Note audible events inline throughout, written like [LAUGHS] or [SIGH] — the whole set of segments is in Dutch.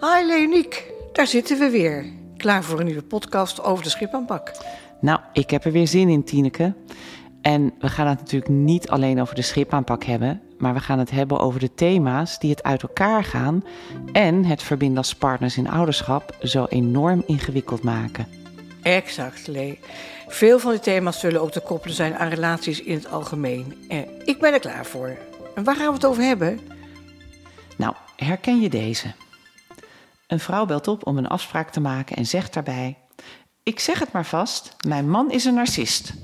Hi Leoniek, daar zitten we weer. Klaar voor een nieuwe podcast over de schipaanpak. Nou, ik heb er weer zin in, Tineke. En we gaan het natuurlijk niet alleen over de schipaanpak hebben, maar we gaan het hebben over de thema's die het uit elkaar gaan en het verbinden als partners in ouderschap zo enorm ingewikkeld maken. Exact, Lee. Veel van die thema's zullen ook te koppelen zijn aan relaties in het algemeen. En ik ben er klaar voor. En waar gaan we het over hebben? Nou, herken je deze? Een vrouw belt op om een afspraak te maken en zegt daarbij: Ik zeg het maar vast, mijn man is een narcist.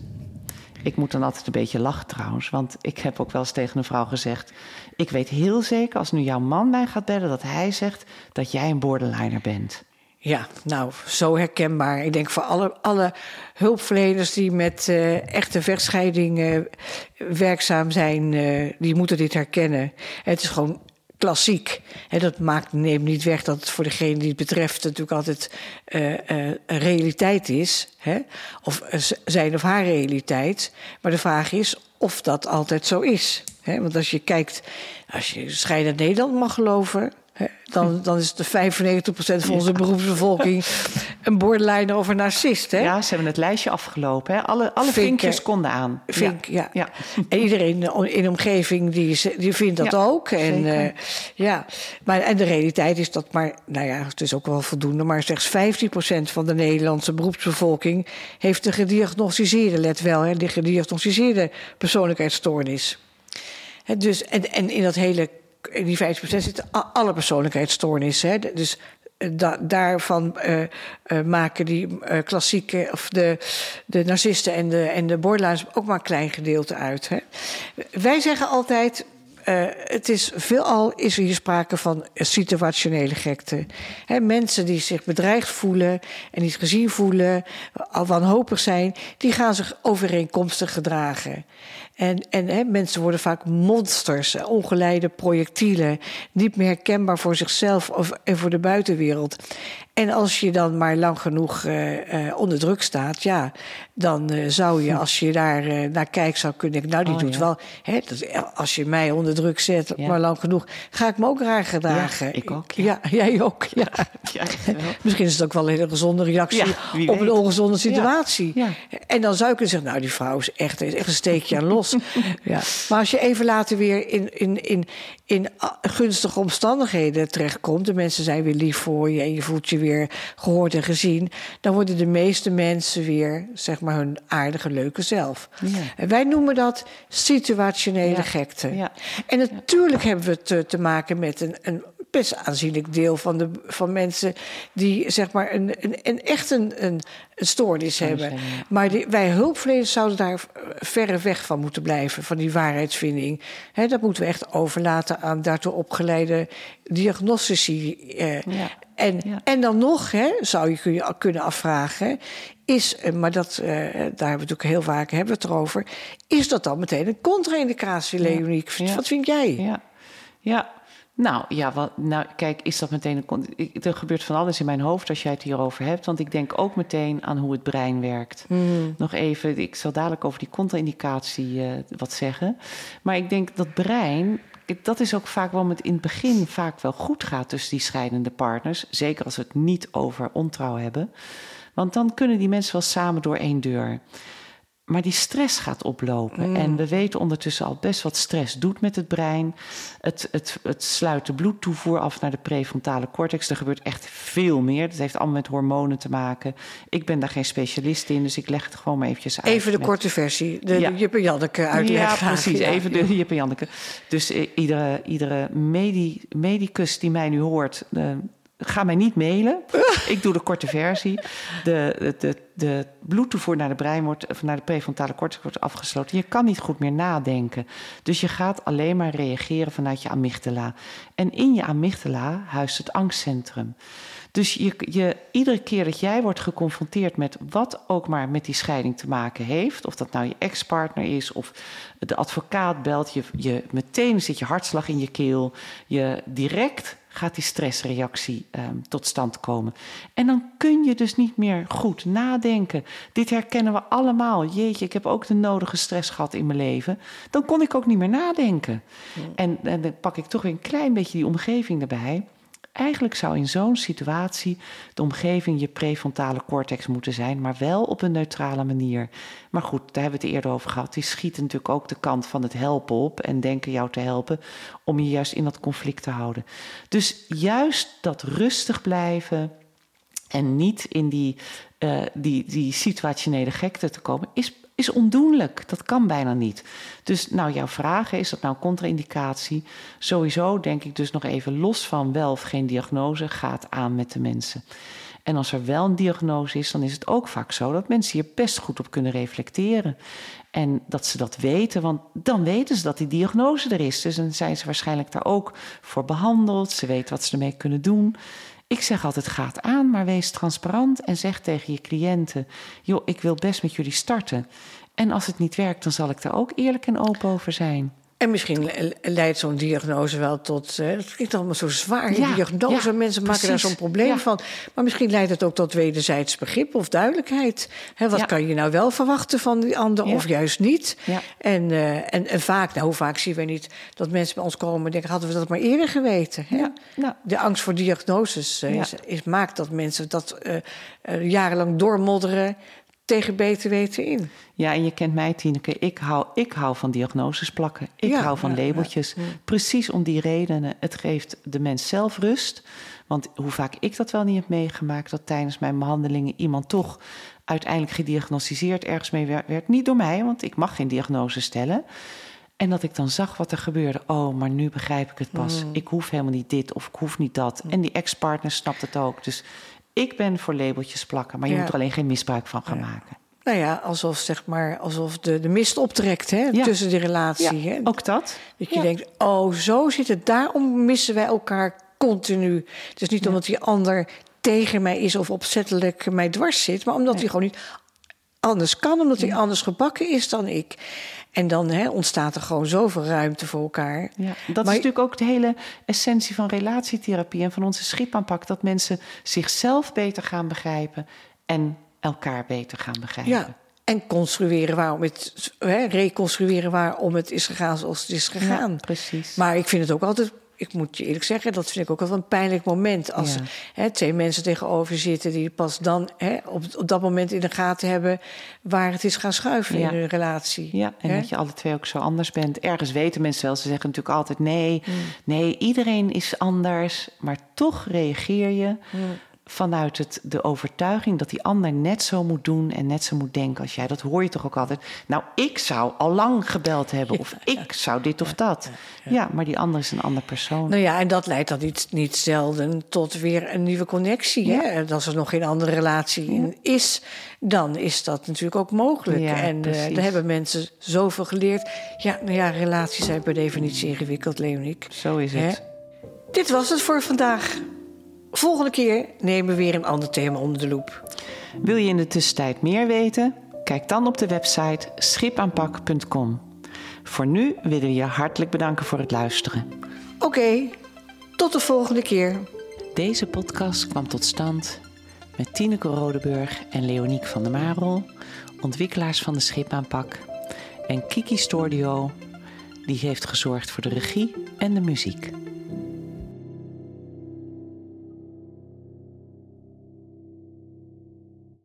Ik moet dan altijd een beetje lachen trouwens, want ik heb ook wel eens tegen een vrouw gezegd: Ik weet heel zeker als nu jouw man mij gaat bellen dat hij zegt dat jij een borderliner bent. Ja, nou, zo herkenbaar. Ik denk voor alle, alle hulpverleners die met uh, echte vechtscheiding werkzaam zijn, uh, die moeten dit herkennen. Het is gewoon klassiek. Dat maakt, neemt niet weg dat het voor degene die het betreft natuurlijk altijd uh, uh, een realiteit is. Of zijn of haar realiteit. Maar de vraag is of dat altijd zo is. Want als je kijkt, als je scheiden Nederland mag geloven, dan, dan is de 95% van onze beroepsbevolking een borderline of een narcist. Hè? Ja, ze hebben het lijstje afgelopen. Hè? Alle, alle vinkjes konden aan. Vink, ja. ja. En iedereen in de omgeving die, die vindt dat ook. En, uh, ja. maar, en de realiteit is dat maar, nou ja, het is ook wel voldoende, maar slechts 15% van de Nederlandse beroepsbevolking heeft een gediagnosticeerde, let wel, hè, de gediagnosticeerde persoonlijkheidsstoornis. dus, en, en in dat hele in die 50% zitten alle persoonlijkheidsstoornissen. Hè? Dus eh, da daarvan uh, uh, maken die klassieke, of de, de narcisten en de, en de borderlines ook maar een klein gedeelte uit. Hè? Wij zeggen altijd. het is veelal is er hier sprake van situationele gekte. Mensen die zich bedreigd voelen en niet gezien voelen, al wanhopig zijn, die gaan zich overeenkomstig gedragen. En, en hè, mensen worden vaak monsters, ongeleide projectielen, niet meer herkenbaar voor zichzelf of, en voor de buitenwereld. En als je dan maar lang genoeg uh, uh, onder druk staat, ja, dan uh, zou je, als je daar naar kijkt, zou kunnen denken, nou, die oh, doet ja. wel. Hè, dat, als je mij onder druk zet, ja. maar lang genoeg, ga ik me ook raar gedragen. Ja, ik ook. Ja, jij ook. [LAUGHS] Ja. Misschien is het ook wel een hele gezonde reactie op een ongezonde situatie. En dan zou je kunnen zeggen, nou, die vrouw is echt, is echt een steekje aan [LAUGHS] los. [LAUGHS] ja. Maar als je even later weer in, in, in, in gunstige omstandigheden terechtkomt, de mensen zijn weer lief voor je en je voelt je weer gehoord en gezien, dan worden de meeste mensen weer, zeg maar, hun aardige, leuke zelf. Ja. En wij noemen dat situationele ja. gekte. Ja. En natuurlijk hebben we te, te maken met een, een best aanzienlijk deel van, de, van mensen die zeg maar een, een, een echt een, een, een stoornis hebben. Maar die, wij hulpverleners zouden daar verre weg van moeten blijven, van die waarheidsvinding. He, dat moeten we echt overlaten aan daartoe opgeleide diagnostici. Eh, ja. En, ja. en dan nog, hè, zou je kun kunnen afvragen, is, maar dat, uh, daar hebben we natuurlijk heel vaak hebben we het erover, is dat dan meteen een contra-indicatie, Leonie? Ja. Wat vind jij? Ja, ja. Nou ja, wat, nou, kijk, is dat meteen een. Er gebeurt van alles in mijn hoofd als jij het hierover hebt. Want ik denk ook meteen aan hoe het brein werkt. Mm. Nog even, ik zal dadelijk over die contra-indicatie uh, wat zeggen. Maar ik denk dat brein. Dat is ook vaak waarom het in het begin vaak wel goed gaat tussen die scheidende partners. Zeker als we het niet over ontrouw hebben. Want dan kunnen die mensen wel samen door één deur. Maar die stress gaat oplopen. Mm. En we weten ondertussen al best wat stress doet met het brein. Het, het, het sluit de bloedtoevoer af naar de prefrontale cortex. Er gebeurt echt veel meer. Dat heeft allemaal met hormonen te maken. Ik ben daar geen specialist in, dus ik leg het gewoon maar eventjes uit. Even de met... korte versie, de, ja. de Jip Janneke uitleg. Ja, precies. Ja. Even de Jip Janneke. Dus uh, iedere, iedere medi, medicus die mij nu hoort... Uh, ga mij niet mailen. [LAUGHS] Ik doe de korte versie. De, de, de, de bloedtoevoer naar de brein wordt, of naar de prefrontale cortex wordt afgesloten. Je kan niet goed meer nadenken. Dus je gaat alleen maar reageren vanuit je amygdala. En in je amygdala huist het angstcentrum. Dus je, je, iedere keer dat jij wordt geconfronteerd met wat ook maar met die scheiding te maken heeft, of dat nou je ex-partner is of de advocaat belt, je, je, meteen zit je hartslag in je keel, je direct gaat die stressreactie um, tot stand komen. En dan kun je dus niet meer goed nadenken. Dit herkennen we allemaal. Jeetje, ik heb ook de nodige stress gehad in mijn leven. Dan kon ik ook niet meer nadenken. Ja. En, en dan pak ik toch weer een klein beetje die omgeving erbij. Eigenlijk zou in zo'n situatie de omgeving je prefrontale cortex moeten zijn, maar wel op een neutrale manier. Maar goed, daar hebben we het eerder over gehad. Die schieten natuurlijk ook de kant van het helpen op en denken jou te helpen om je juist in dat conflict te houden. Dus juist dat rustig blijven en niet in die, uh, die, die situationele gekte te komen, is is ondoenlijk. Dat kan bijna niet. Dus nou, jouw vraag is dat nou contra-indicatie? Sowieso denk ik dus nog even los van wel of geen diagnose gaat aan met de mensen. En als er wel een diagnose is, dan is het ook vaak zo dat mensen hier best goed op kunnen reflecteren. En dat ze dat weten, want dan weten ze dat die diagnose er is. Dus dan zijn ze waarschijnlijk daar ook voor behandeld. Ze weten wat ze ermee kunnen doen. Ik zeg altijd: gaat aan, maar wees transparant en zeg tegen je cliënten: joh, ik wil best met jullie starten. En als het niet werkt, dan zal ik daar ook eerlijk en open over zijn. En misschien leidt zo'n diagnose wel tot. Uh, het klinkt allemaal zo zwaar, ja, diagnose. Mensen maken daar zo'n probleem van. Maar misschien leidt het ook tot wederzijds begrip of duidelijkheid. wat kan je nou wel verwachten van die ander of juist niet? En, uh, en, en, vaak, nou, hoe vaak zien we niet dat mensen bij ons komen en denken: hadden we dat maar eerder geweten? Hè? Nou. De angst voor diagnoses uh, is, is, maakt dat mensen dat jarenlang doormodderen tegen beter weten in. Ja, en je kent mij, Tineke. Ik hou, ik hou van diagnoses plakken. Ik hou van labeltjes. Precies om die redenen. Het geeft de mens zelf rust. Want hoe vaak ik dat wel niet heb meegemaakt... dat tijdens mijn behandelingen iemand toch uiteindelijk gediagnosticeerd ergens mee werd. Niet door mij, want ik mag geen diagnose stellen. En dat ik dan zag wat er gebeurde. Oh, maar nu begrijp ik het pas. Mm. Ik hoef helemaal niet dit of ik hoef niet dat. En die ex-partner snapt het ook. Dus ik ben voor labeltjes plakken, maar je moet er alleen geen misbruik van gaan maken. Nou ja, alsof, zeg maar, alsof de, de mist optrekt hè, tussen die relatie. Ja, ook dat. Dat je denkt, oh, zo zit het. Daarom missen wij elkaar continu. Dus niet omdat die ander tegen mij is of opzettelijk mij dwars zit, maar omdat hij gewoon niet anders kan, omdat hij anders gebakken is dan ik. En dan hè, ontstaat er gewoon zoveel ruimte voor elkaar. Ja, dat is natuurlijk ook de hele essentie van relatietherapie en van onze schipaanpak. Dat mensen zichzelf beter gaan begrijpen en elkaar beter gaan begrijpen. Ja, en construeren waarom het, hè, reconstrueren waarom het is gegaan zoals het is gegaan. Ja, precies. Maar ik vind het ook altijd ik moet je eerlijk zeggen, dat vind ik ook wel een pijnlijk moment. Als hè, twee mensen tegenover zitten die pas dan hè, op, op dat moment in de gaten hebben waar het is gaan schuiven in hun relatie. Ja, en dat je alle twee ook zo anders bent. Ergens weten mensen wel, ze zeggen natuurlijk altijd nee, mm. nee, iedereen is anders, maar toch reageer je. Mm vanuit het, de overtuiging dat die ander net zo moet doen en net zo moet denken als jij. Dat hoor je toch ook altijd. Nou, ik zou al lang gebeld hebben, of ik zou dit of dat. Ja, maar die ander is een ander persoon. Nou ja, en dat leidt dan niet, niet zelden tot weer een nieuwe connectie. Hè? En als er nog geen andere relatie in is, dan is dat natuurlijk ook mogelijk. en uh, daar hebben mensen zoveel geleerd. Ja, nou ja, relaties zijn per definitie ingewikkeld, Leonie. Zo is het. Dit was het voor vandaag. Volgende keer nemen we weer een ander thema onder de loep. Wil je in de tussentijd meer weten? Kijk dan op de website schipaanpak.com. Voor nu willen we je hartelijk bedanken voor het luisteren. Oké, tot de volgende keer. Deze podcast kwam tot stand met Tineke Rodeburg en Leoniek van der Marel, ontwikkelaars van de Schipaanpak, en Kiki Stordio, die heeft gezorgd voor de regie en de muziek.